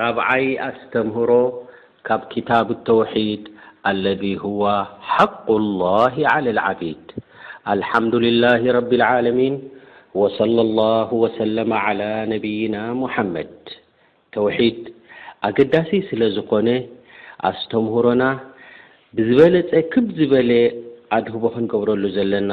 ራብዓይ ኣስተምህሮ ካብ ኪታብ ተውሒድ ኣለዚ ሁዋ ሓቁ ላሂ ዓለ ልዓቢድ ኣልሓምዱሊላሂ ረቢ ልዓለሚን ወሰለ ላሁ ወሰለመ ዓላ ነቢይና ሙሓመድ ተውሒድ ኣገዳሲ ስለ ዝኾነ ኣስተምህሮና ብዝበለፀ ክብ ዝበለ ኣድህቦ ክንገብረሉ ዘለና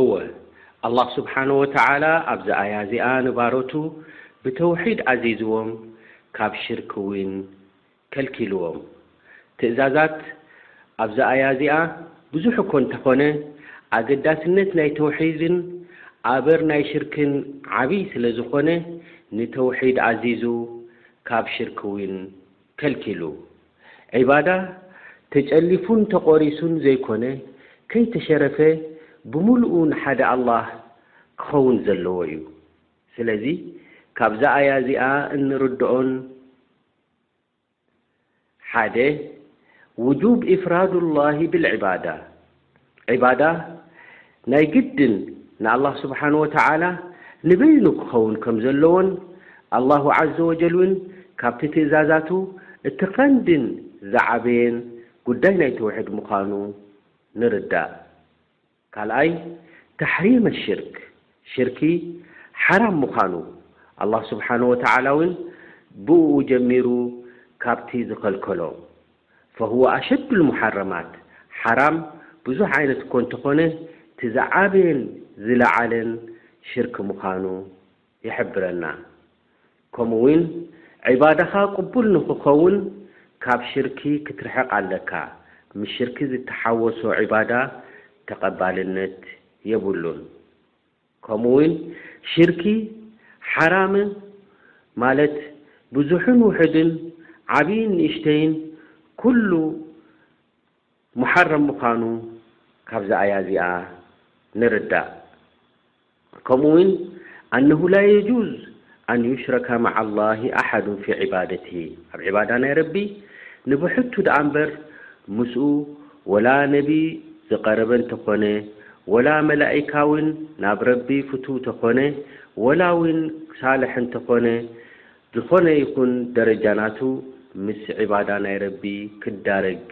እወ፣ ኣላህ ስብሓነሁ ወተዓላ ኣብዛ ኣያ እዚኣ ንባሮቱ ብተውሒድ ኣዚዝዎም፣ ካብ ሽርክ እውን ከልኪልዎም። ትእዛዛት ኣብዛ ኣያ እዚኣ ብዙሕ እኮ እንተኾነ፣ ኣገዳስነት ናይ ተውሒድን ኣበር ናይ ሽርክን ዓብይ ስለዝኾነ፣ ንተውሒድ ኣዚዙ ካብ ሽርክ እውን ከልኪሉ። ዒባዳ ተጨሊፉን ተቖሪሱን ዘይኮነ ከይተሸረፈ ብምሉኡ ንሓደ ኣላህ ክኸውን ዘለዎ እዩ። ስለዚ ካብዛ ኣያ እዚኣ እንርድኦን ሓደ ውጁብ ኢፍራዱላሂ ብልዒባዳ፣ ዒባዳ ናይ ግድን ንኣላህ ስብሓን ወተዓላ ንበይኑ ክኸውን ከም ዘለዎን ኣላሁ ዓዘ ወጀል እውን ካብቲ ትእዛዛቱ እቲ ቐንድን ዝዓበየን ጉዳይ ናይ ተውሒድ ምዃኑ ንርዳእ። ካልኣይ ተሕሪመ ሽርክ ሽርኪ ሓራም ምዃኑ ኣላህ ስብሓን ወተዓላ እውን ብእኡ ጀሚሩ ካብቲ ዝኸልከሎ ፈሁወ ኣሸዱል ሙሓረማት፣ ሓራም ብዙሕ ዓይነት እኮ እንተኾነ እቲ ዝዓበየን ዝለዓለን ሽርክ ምዃኑ ይሕብረና። ከምኡ ውን ዒባዳኻ ቅቡል ንኽኸውን ካብ ሽርክ ክትርሕቕ ኣለካ፣ ምስ ሽርክ ዝተሓወሶ ዒባዳ ተቐባልነት የብሉን። ከምኡ ውን ሽርኪ ሓራም ማለት ብዙሕን ውሑድን ዓብይን ንእሽተይን ኩሉ ሙሓረም ምዃኑ ካብዛ ኣያ እዚኣ ንርዳእ ከምኡ ውን ኣነሁ ላየጁዝ ኣን ዩሽረካ ማዓ ኣላሂ ኣሓዱን ፊ ዒባደቲ፣ ኣብ ዒባዳ ናይ ረቢ ንብሕቱ ደኣ እምበር ምስኡ ወላ ነቢ ዝቐረበ እንተኾነ ወላ መላኢካ ውን ናብ ረቢ ፍቱው ተኾነ ወላ ውን ሳልሕ እንተኾነ ዝኾነ ይኹን ደረጃ ናቱ ምስ ዒባዳ ናይ ረቢ ክዳረግ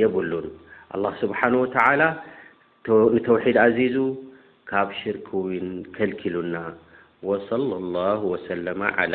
የብሉን። ኣላህ ስብሓነሁ ወተዓላ ንተውሒድ ኣዚዙ ካብ ሽርክ እውን ከልኪሉና። ወሰለላሁ ወሰለመ ዐላ።